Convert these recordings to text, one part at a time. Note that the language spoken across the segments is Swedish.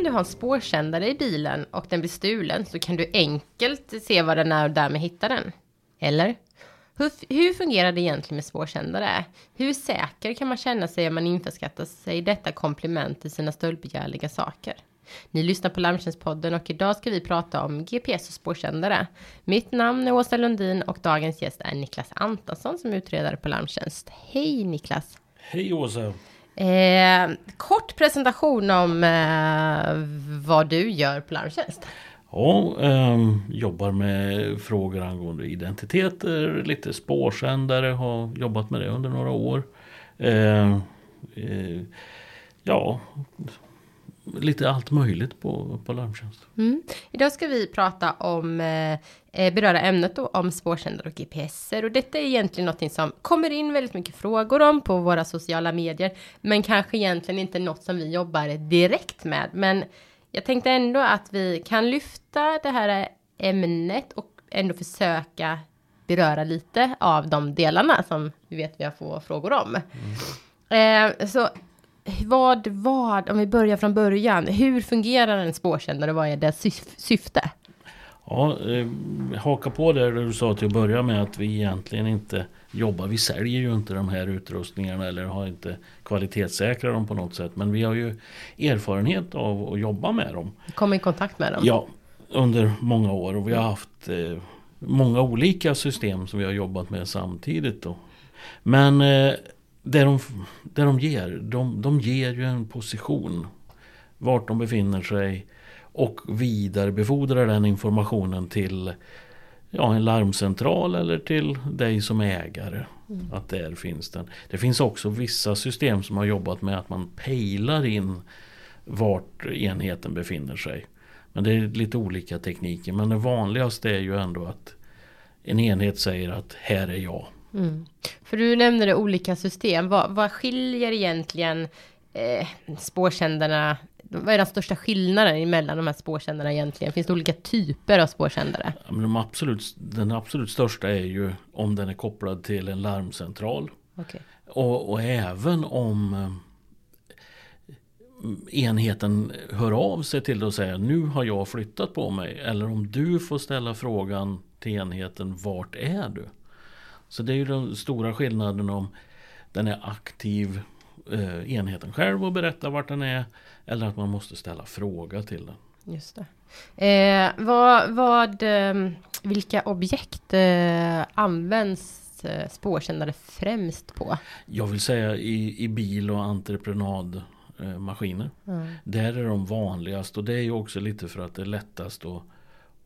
om du har en spårsändare i bilen och den blir stulen så kan du enkelt se var den är och därmed hitta den. Eller? Hur, hur fungerar det egentligen med spårsändare? Hur säker kan man känna sig om man införskattar sig detta komplement till sina stöldbegärliga saker? Ni lyssnar på Larmtjänstpodden och idag ska vi prata om GPS och spårsändare. Mitt namn är Åsa Lundin och dagens gäst är Niklas Antonsson som är utredare på Larmtjänst. Hej Niklas! Hej Åsa! Eh, kort presentation om eh, vad du gör på Larmtjänst. Ja, eh, jobbar med frågor angående identiteter, lite spårsändare, har jobbat med det under några år. Eh, eh, ja, lite allt möjligt på, på Larmtjänst. Mm. Idag ska vi prata om eh beröra ämnet då, om spårsändare och GPSer och detta är egentligen något som kommer in väldigt mycket frågor om på våra sociala medier, men kanske egentligen inte något som vi jobbar direkt med. Men jag tänkte ändå att vi kan lyfta det här ämnet och ändå försöka beröra lite av de delarna som vi vet vi har få frågor om. Mm. Eh, så vad, vad, om vi börjar från början, hur fungerar en spårsändare och vad är dess syfte? Ja, eh, haka på där du sa till att börja med att vi egentligen inte jobbar, vi säljer ju inte de här utrustningarna eller har inte kvalitetssäkrat dem på något sätt. Men vi har ju erfarenhet av att jobba med dem. Kom i kontakt med dem? Ja, under många år och vi har haft eh, många olika system som vi har jobbat med samtidigt. Då. Men eh, det de, det de ger, de, de ger ju en position. Vart de befinner sig. Och vidarebefordrar den informationen till ja, en larmcentral eller till dig som ägare. Mm. Att där finns den. Det finns också vissa system som har jobbat med att man pejlar in vart enheten befinner sig. Men det är lite olika tekniker. Men det vanligaste är ju ändå att en enhet säger att här är jag. Mm. För du nämnde det olika system. Vad, vad skiljer egentligen eh, spårsändarna? Vad är den största skillnaden mellan de här spårsändarna egentligen? Finns det olika typer av spårsändare? Ja, men de absolut, den absolut största är ju om den är kopplad till en larmcentral. Okay. Och, och, även om eh, enheten hör av sig till dig och säger nu har jag flyttat på mig. Eller om du får ställa frågan till enheten vart är du? Så det är ju den stora skillnaden om den är aktiv eh, enheten själv och berättar vart den är. Eller att man måste ställa fråga till den. Just det. Eh, vad, vad, eh, vilka objekt eh, används eh, spårsändare främst på? Jag vill säga i, i bil och entreprenadmaskiner. Mm. Där är de vanligast och det är ju också lite för att det är lättast att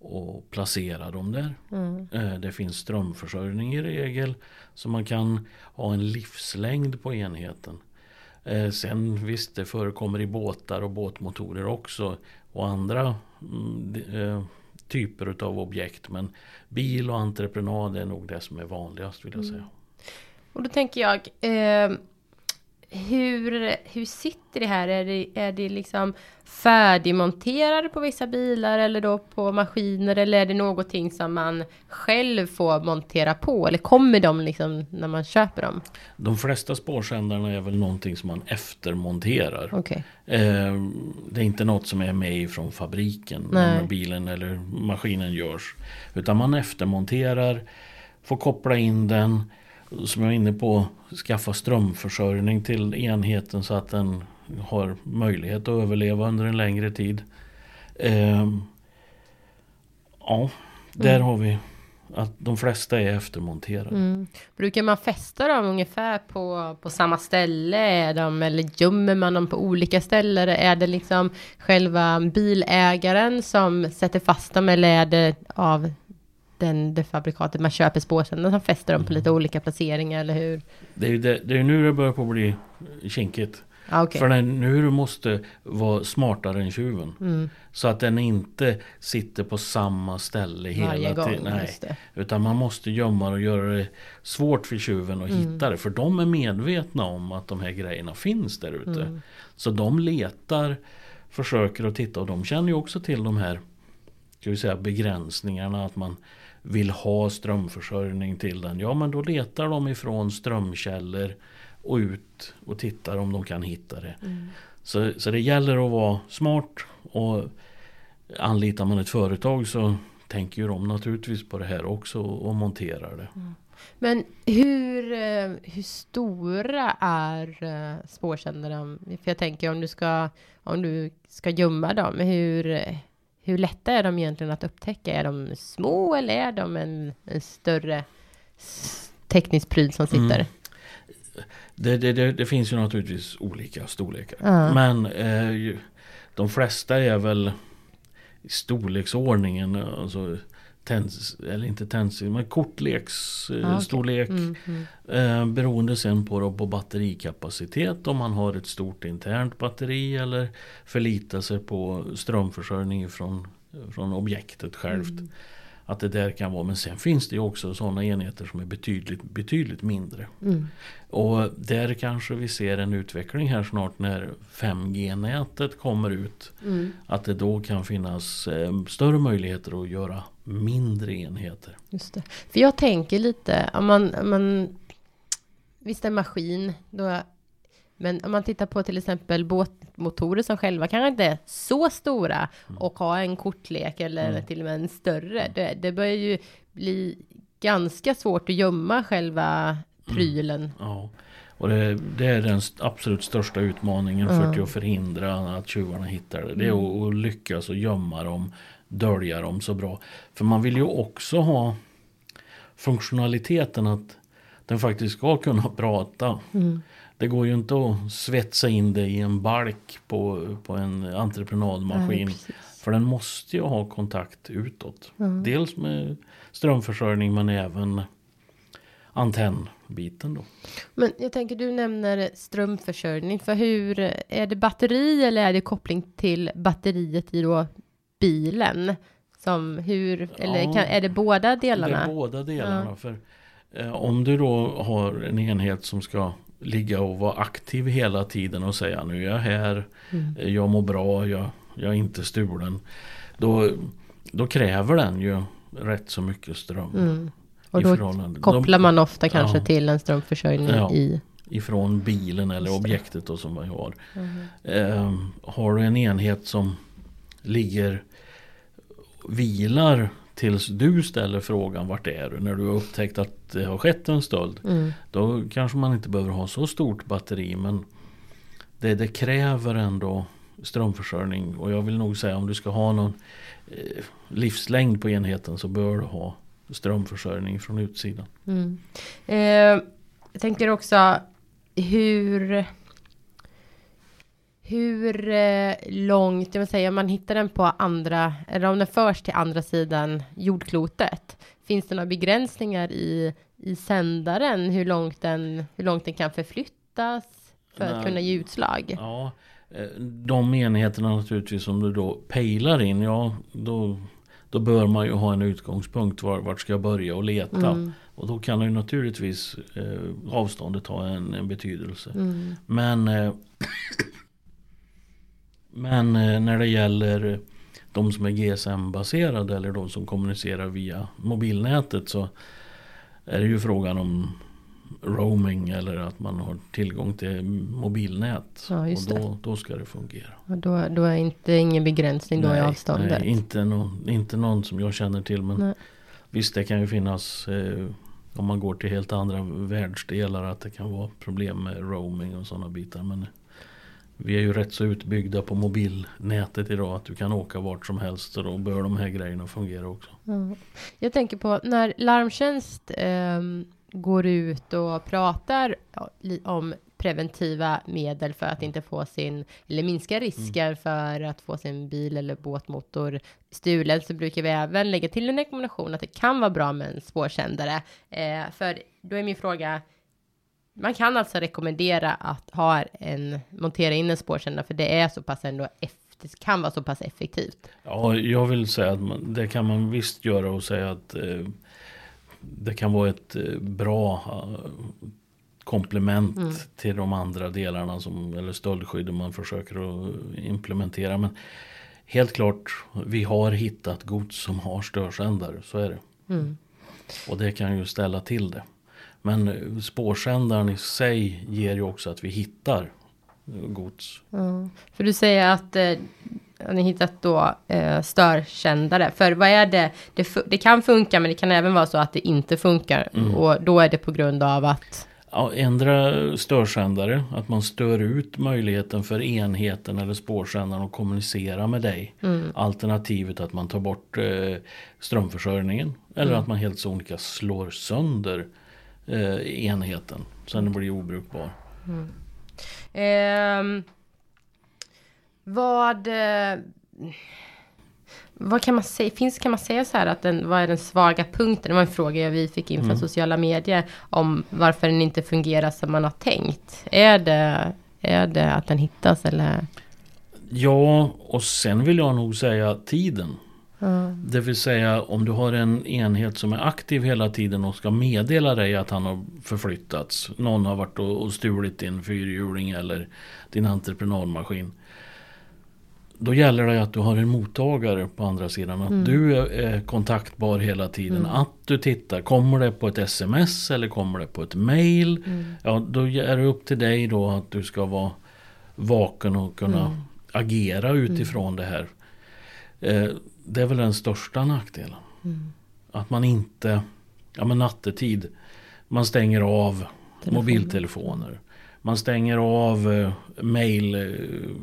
och placera dem där. Mm. Det finns strömförsörjning i regel. Så man kan ha en livslängd på enheten. Eh, sen visst, det förekommer i båtar och båtmotorer också. Och andra mm, eh, typer av objekt. Men bil och entreprenad är nog det som är vanligast vill jag mm. säga. Och då tänker jag eh, hur, hur sitter det här? Är det, är det liksom färdigmonterade på vissa bilar eller då på maskiner eller är det någonting som man själv får montera på eller kommer de liksom när man köper dem? De flesta spårsändarna är väl någonting som man eftermonterar. Okay. Eh, det är inte något som är med från fabriken Nej. när bilen eller maskinen görs. Utan man eftermonterar, får koppla in den som jag är inne på, skaffa strömförsörjning till enheten så att den har möjlighet att överleva under en längre tid. Eh, ja, där mm. har vi att de flesta är eftermonterade. Mm. Brukar man fästa dem ungefär på, på samma ställe? Är de, eller gömmer man dem på olika ställen? Är det liksom själva bilägaren som sätter fast dem eller är det av den, det fabrikatet man köper spårsändare som fäster dem på lite mm. olika placeringar, eller hur? Det är ju det, det är nu det börjar på att bli kinkigt. Ah, okay. För den, nu måste vara smartare än tjuven. Mm. Så att den inte sitter på samma ställe hela tiden. Nej. Utan man måste gömma och göra det svårt för tjuven att mm. hitta det. För de är medvetna om att de här grejerna finns där ute. Mm. Så de letar, försöker att titta och de känner ju också till de här ska vi säga, begränsningarna. Att man vill ha strömförsörjning till den. Ja men då letar de ifrån strömkällor och ut och tittar om de kan hitta det. Mm. Så, så det gäller att vara smart och anlitar man ett företag så tänker ju de naturligtvis på det här också och monterar det. Mm. Men hur, eh, hur stora är eh, spårsändarna? För jag tänker om du ska, om du ska gömma dem, hur, hur lätta är de egentligen att upptäcka? Är de små eller är de en, en större teknisk pryl som sitter? Mm. Det, det, det, det, finns ju naturligtvis olika storlekar. Uh. Men eh, de flesta är väl i storleksordningen. Alltså, tens, eller inte tensing, men kortleksstorlek. Ah, okay. mm, mm. eh, beroende sen på, då, på batterikapacitet. Om man har ett stort internt batteri eller förlitar sig på strömförsörjning från, från objektet självt. Mm. Att det där kan vara, men sen finns det ju också sådana enheter som är betydligt, betydligt mindre. Mm. Och där kanske vi ser en utveckling här snart när 5G-nätet kommer ut. Mm. Att det då kan finnas eh, större möjligheter att göra mindre enheter. Just det. För jag tänker lite, om man, om man visst en maskin, då men om man tittar på till exempel båtmotorer som själva kanske inte är så stora mm. och har en kortlek eller mm. till och med en större. Det, det börjar ju bli ganska svårt att gömma själva mm. prylen. Mm. Ja. Och det, det, är den absolut största utmaningen för att förhindra att tjuvarna hittar det. Det är mm. att, att lyckas och gömma dem, dölja dem så bra. För man vill ju också ha funktionaliteten att den faktiskt ska kunna prata. Mm. Det går ju inte att svetsa in det i en balk på, på en entreprenadmaskin. Nej, för den måste ju ha kontakt utåt. Mm. Dels med strömförsörjning men även antennbiten då. Men jag tänker du nämner strömförsörjning. För hur är det batteri eller är det koppling till batteriet i då bilen? Som hur, eller ja, kan, är det båda delarna? Det är båda delarna. Ja. För eh, om du då har en enhet som ska ligga och vara aktiv hela tiden och säga nu är jag här, mm. jag mår bra, jag, jag är inte stulen. Då, då kräver den ju rätt så mycket ström. Mm. Och då kopplar man ofta kanske ja, till en strömförsörjning ja, i Ifrån bilen eller objektet då som man har. Mm. Eh, har du en enhet som ligger vilar tills du ställer frågan vart är du? När du har upptäckt att det har skett en stöld. Mm. Då kanske man inte behöver ha så stort batteri men det, det, kräver ändå strömförsörjning. Och jag vill nog säga om du ska ha någon eh, livslängd på enheten så bör du ha strömförsörjning från utsidan. Mm. Eh, jag tänker också hur hur eh, långt, jag vill säga, om man hittar den på andra, eller om den förs till andra sidan jordklotet, finns det några begränsningar i, i sändaren, hur långt, den, hur långt den kan förflyttas för att kunna ge utslag? Ja, eh, de enheterna naturligtvis som du då pejlar in, ja då, då bör man ju ha en utgångspunkt var, vart ska jag börja och leta. Mm. Och då kan ju naturligtvis eh, avståndet ha en, en betydelse. Mm. Men eh, Men eh, när det gäller de som är GSM-baserade eller de som kommunicerar via mobilnätet så är det ju frågan om roaming eller att man har tillgång till mobilnät. Ja, och då, då ska det fungera. Och då, då är inte ingen begränsning då nej, i avståndet? Nej, inte, någon, inte någon som jag känner till. Men nej. visst det kan ju finnas eh, om man går till helt andra världsdelar att det kan vara problem med roaming och sådana bitar. Men vi är ju rätt så utbyggda på mobilnätet idag att du kan åka vart som helst och då bör de här grejerna fungera också. Mm. Jag tänker på när Larmtjänst eh, går ut och pratar om preventiva medel för att inte få sin, eller minska risker mm. för att få sin bil eller båtmotor stulen, så brukar vi även lägga till en rekommendation att det kan vara bra med en spårsändare. Eh, för då är min fråga, man kan alltså rekommendera att ha en, montera in en spårsändare för det är så pass ändå det kan vara så pass effektivt. Ja, jag vill säga att man, det kan man visst göra och säga att eh, det kan vara ett eh, bra eh, komplement mm. till de andra delarna som, eller stöldskyddet man försöker att implementera. Men helt klart, vi har hittat gods som har störsändare, så är det. Mm. Och det kan ju ställa till det. Men spårsändaren i sig ger ju också att vi hittar gods. Ja. För du säger att eh, har ni hittat då eh, störkändare. För vad är det? Det, det kan funka men det kan även vara så att det inte funkar. Mm. Och då är det på grund av att... Ja, ändra störsändare, att man stör ut möjligheten för enheten eller spårsändaren att kommunicera med dig. Mm. Alternativet att man tar bort eh, strömförsörjningen. Eller Mm. att man helt sonika slår sönder eh, enheten. Så den blir obrukbar. Ehm, vad... Eh, vad kan man säga? Finns, kan man säga så här att den, vad är den svaga punkten? Det var en fråga vi fick in från Mm. sociala medier. Om varför den inte fungerar som man har tänkt. Är det, är det att den hittas eller? Ja, och sen vill jag nog säga tiden. Det vill säga om du har en enhet som är aktiv hela tiden och ska meddela dig att han har förflyttats. Någon har varit och stulit din fyrhjuling eller din entreprenadmaskin. Då gäller det att du har en mottagare på andra sidan. Att du är, kontaktbar hela tiden. Att du tittar. Kommer det på ett sms eller kommer det på ett mail? Ja, då är det upp till dig då att du ska vara vaken och kunna agera utifrån det här. Eh, det är väl den största nackdelen. Att man inte, ja men nattetid, man stänger av mobiltelefoner. Man stänger av eh, mail eh,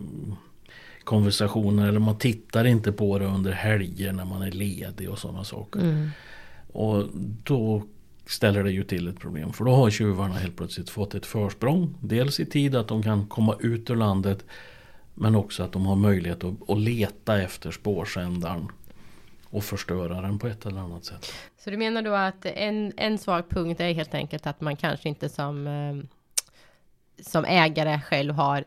konversationer eller man tittar inte på det under helger när man är ledig och sådana saker. Mm. Och då ställer det ju till ett problem. För då har tjuvarna helt plötsligt fått ett försprång. Dels i tid att de kan komma ut ur landet. Men också att de har möjlighet att, att leta efter spårsändaren. Och förstöra den på ett eller annat sätt. Så du menar då att en, en svag punkt är helt enkelt att man kanske inte som, eh, som ägare själv har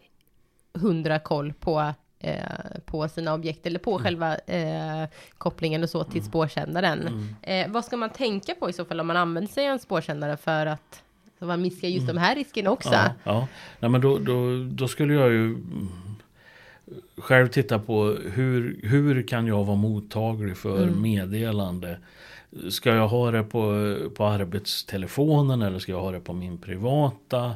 hundra koll på, eh, på sina objekt eller på själva eh, kopplingen och så till spårsändaren. Eh, vad ska man tänka på i så fall om man använder sig av en spårsändare för att så man minskar just de här riskerna också? Ja, ja. Nej, men då, då, då skulle jag ju mm, själv titta på hur, hur kan jag vara mottaglig för meddelande. Ska jag ha det på, på arbetstelefonen eller ska jag ha det på min privata?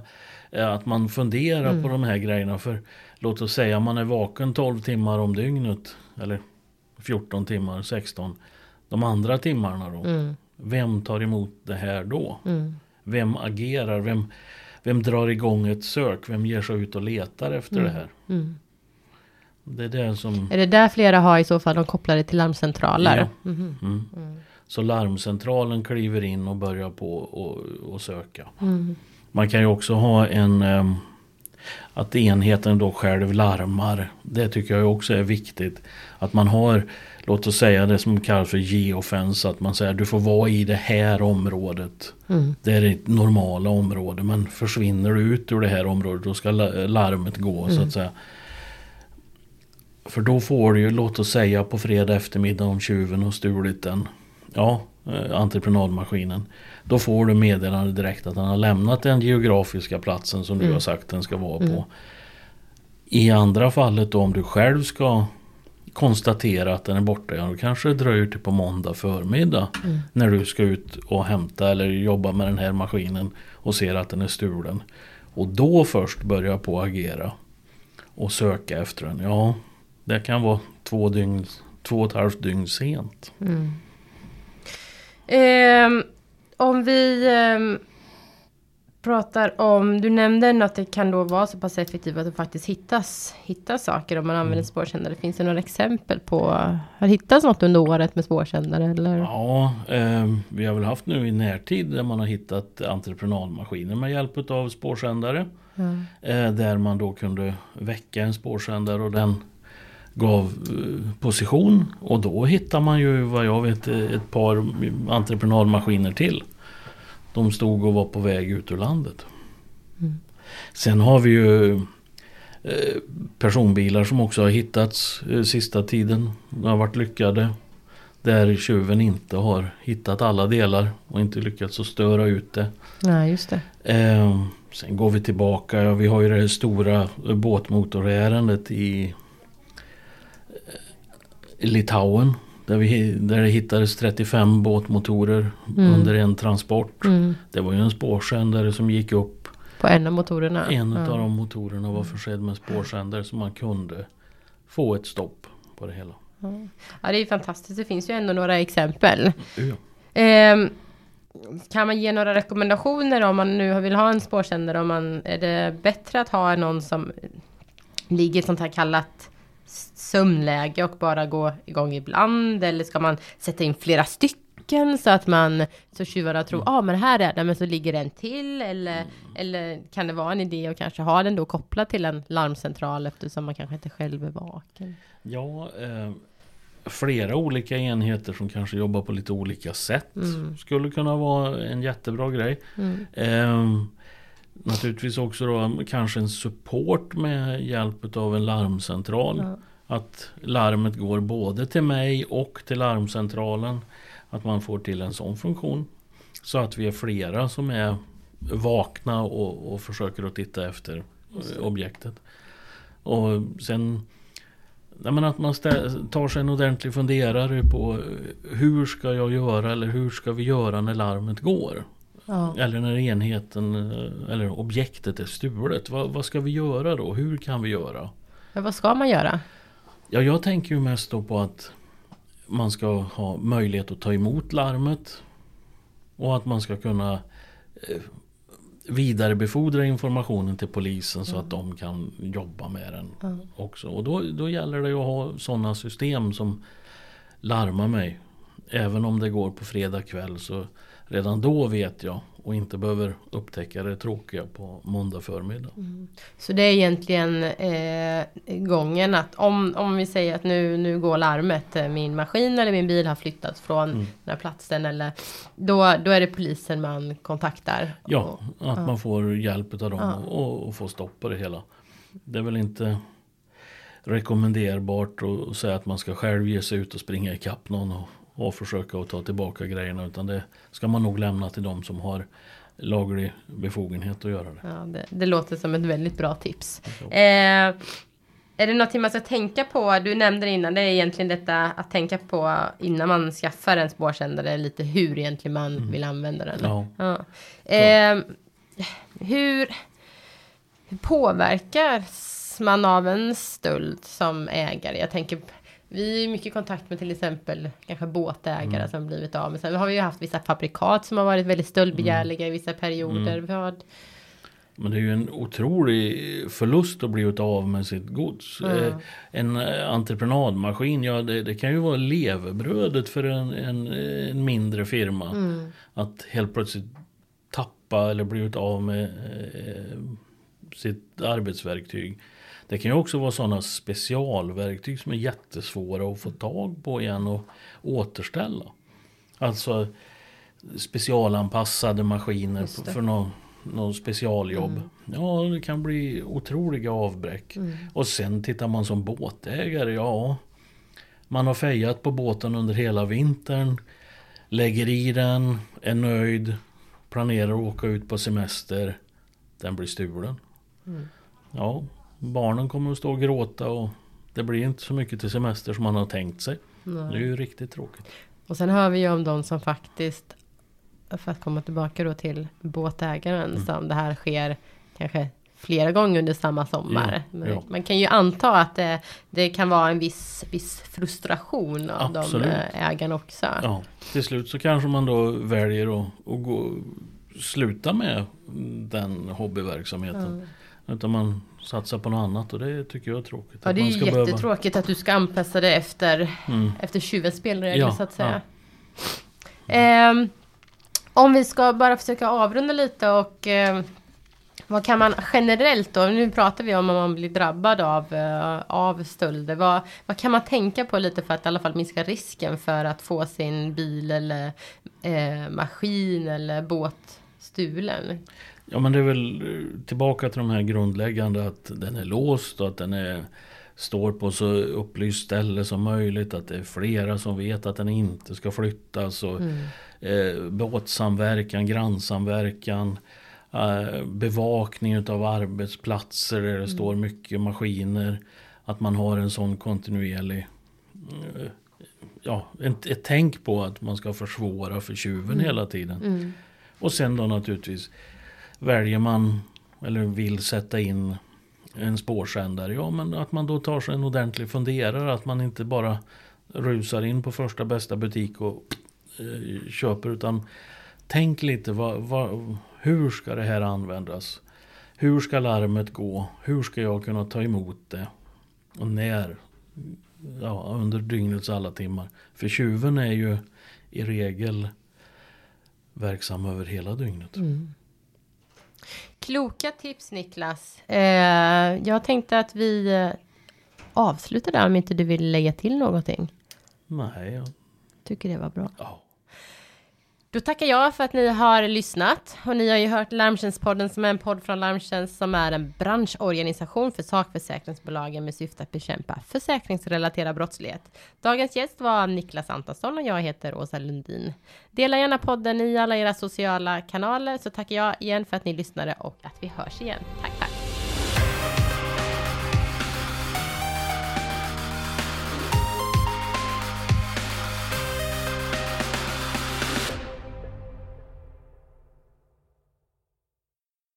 Eh, Att man funderar på de här grejerna. För låt oss säga man är vaken 12 timmar om dygnet. Eller 14 timmar, 16. De andra timmarna då. Mm. Vem tar emot det här då? Mm. Vem agerar? Vem, vem drar igång ett sök? Vem ger sig ut och letar efter det här? Mm. Det är det som... Är det där flera har i så fall de kopplade till larmcentraler? Ja. Mhm. Mm. Så larmcentralen kliver in och börjar på och, och söka. Mm. Man kan ju också ha en... ehm, att enheten då själv larmar. Det tycker jag också är viktigt. Att man har, låt oss säga det som kallas för geofence. Att man säger du får vara i det här området. Mm. Det är ditt normala område. Men försvinner du ut ur det här området då ska la- larmet gå så att säga. För då får du ju, låt oss säga på fredag eftermiddag om tjuven har stulit den. Ja, eh, entreprenadmaskinen. Då får du meddelande direkt att han har lämnat den geografiska platsen som du har sagt den ska vara på. I andra fallet då om du själv ska konstatera att den är borta, ja då kanske det dröjer till på måndag förmiddag. När du ska ut och hämta eller jobba med den här maskinen och ser att den är stulen. Och då först börja på att agera. Och söka efter den. Ja, det kan vara två, dygn, två och ett halvt dygn sent. Ehm, om vi ehm, pratar om, du nämnde att det kan då vara så pass effektivt att det faktiskt hittas, hittas saker om man använder spårsändare. Finns det några exempel på, har det hittats något under året med spårsändare eller? Ja, eh, vi har väl haft nu i närtid där man har hittat entreprenadmaskiner med hjälp av spårsändare. Eh, där man då kunde väcka en spårsändare och den gav eh, position. Och då hittar man ju vad jag vet eh, ett par entreprenadmaskiner till. De stod och var på väg ut ur landet. Sen har vi ju eh, personbilar som också har hittats sista tiden. De har varit lyckade. Där tjuven inte har hittat alla delar och inte lyckats att störa ut det. Nej, just det. Eh, sen går vi tillbaka. Ja, vi har ju det stora båtmotorärendet i Litauen. Där, vi, där det hittades 35 båtmotorer under en transport. Mm. Det var ju en spårsändare som gick upp På en av motorerna? En ja. av de motorerna var försedd med spårsändare så man kunde få ett stopp på det hela. Ja, det är fantastiskt. Det finns ju ändå några exempel. Ja. Eh, kan man ge några rekommendationer om man nu vill ha en spårsändare? Om man, är det bättre att ha någon som ligger i sånt här kallat sömnläge och bara gå igång ibland? Eller ska man sätta in flera stycken så att man så tjuvarna tror ja ah, men här är den men så ligger den till eller, eller kan det vara en idé att kanske ha den då kopplad till en larmcentral eftersom man kanske inte själv är vaken? Ja, eh, flera olika enheter som kanske jobbar på lite olika sätt Mm. skulle kunna vara en jättebra grej. Mm. Eh, naturligtvis också då kanske en support med hjälp av en larmcentral. Ja. Att larmet går både till mig och till larmcentralen. Att man får till en sån funktion. Så att vi är flera som är vakna och, och försöker att titta efter eh, objektet. Och sen Nej, men att man tar sig en ordentlig funderare på eh, hur ska jag göra eller hur ska vi göra när larmet går? Ja. Eller när enheten eh, eller objektet är stulet. Vad, vad ska vi göra då? Hur kan vi göra? Men vad ska man göra? Ja, jag tänker ju mest då på att man ska ha möjlighet att ta emot larmet. Och att man ska kunna eh, vidarebefordra informationen till polisen så att de kan jobba med den Ja. också. Och då, då gäller det att ha sådana system som larmar mig. Även om det går på fredag kväll så redan då vet jag och inte behöver upptäcka det tråkiga på måndag förmiddag. Så det är egentligen eh, gången att om, om vi säger att nu, nu går larmet, eh, min maskin eller min bil har flyttats från Mm. den här platsen eller då, då är det polisen man kontaktar. Ja, Och- att man får hjälp av dem Ja. och, och få stopp på det hela. Det är väl inte rekommenderbart att säga att man ska själv ge sig ut och springa ikapp någon och, och försöka att ta tillbaka grejerna. Utan det ska man nog lämna till de som har laglig befogenhet att göra det. Ja, det, det låter som ett väldigt bra tips. Eh, är det någonting man ska tänka på? Du nämnde det innan, det är egentligen detta att tänka på innan man skaffar en spårsändare, lite hur egentligen man vill använda den. Ja. Ja. Eh, hur, hur påverkas man av en stöld som ägare? Jag tänker, vi är mycket i kontakt med till exempel kanske båtägare Mm. som blivit av med. Sen har vi ju haft vissa fabrikat som har varit väldigt stöldbegärliga i vissa perioder. Mm. Vad, Men det är ju en otrolig förlust att bli av med sitt gods. Mm. En eh, entreprenadmaskin, ja det, det kan ju vara levebrödet för en, en, en mindre firma. mm. Att helt plötsligt tappa eller bli av med eh, sitt arbetsverktyg. Det kan ju också vara sådana specialverktyg som är jättesvåra att få tag på igen och återställa. Alltså specialanpassade maskiner för någon, någon specialjobb. Ja, det kan bli otroliga avbräck. Mm. Och sen tittar man som båtägare, ja. Man har fejat på båten under hela vintern. Lägger i den, är nöjd, planerar att åka ut på semester. Den blir stulen. Mm. Ja, barnen kommer att stå och gråta och det blir inte så mycket till semester som man har tänkt sig. Det är ju riktigt tråkigt. Och sen hör vi ju om de som faktiskt, för att komma tillbaka då till båtägaren, Mm. som det här sker kanske flera gånger under samma sommar. Ja, ja. Man kan ju anta att det, det kan vara en viss, viss frustration av de Absolut. eh, ägarna också. Ja, till slut så kanske man då väljer att, att gå, sluta med den hobbyverksamheten. Utan man satsar på något annat och det tycker jag är tråkigt. Ja, det är ju ska behöva- jättetråkigt att du ska anpassa det efter, Mm. efter tjuvens spelregler Ja, så att säga. Ehm, om vi ska bara försöka avrunda lite och ehm, vad kan man generellt då, nu pratar vi om om man blir drabbad av, eh, av stölder. Vad, vad kan man tänka på lite för att i alla fall minska risken för att få sin bil eller eh, maskin eller båt stulen? Ja men det är väl eh, tillbaka till de här grundläggande att den är låst och att den är, står på så upplyst ställe som möjligt. Att det är flera som vet att den inte ska flyttas. Och, Mm. eh, båtsamverkan, grannsamverkan. Eh, bevakning utav arbetsplatser där det står mycket maskiner. Att man har en sån kontinuerlig eh, Ja, ett, ett tänk på att man ska försvåra för tjuven hela tiden. Mm. Och sen då naturligtvis väljer man eller vill sätta in en spårsändare. Ja men att man då tar sig en ordentlig funderare. Att man inte bara rusar in på första bästa butik och eh, köper. Utan tänk lite vad, vad, hur ska det här användas? Hur ska larmet gå? Hur ska jag kunna ta emot det? Och när? Ja, under dygnets alla timmar. För tjuven är ju i regel verksam över hela dygnet. Mm. Kloka tips Niklas. Eh, jag tänkte att vi eh, avslutar där om inte du vill lägga till någonting. Nej, jag Tycker det var bra. Ja. Då tackar jag för att ni har lyssnat och ni har ju hört Larmtjänstpodden som är en podd från Larmtjänst som är en branschorganisation för sakförsäkringsbolagen med syfte att bekämpa försäkringsrelaterad brottslighet. Dagens gäst var Niklas Antonsson och jag heter Åsa Lundin. Dela gärna podden i alla era sociala kanaler så tackar jag igen för att ni lyssnade och att vi hörs igen. Tack, tack!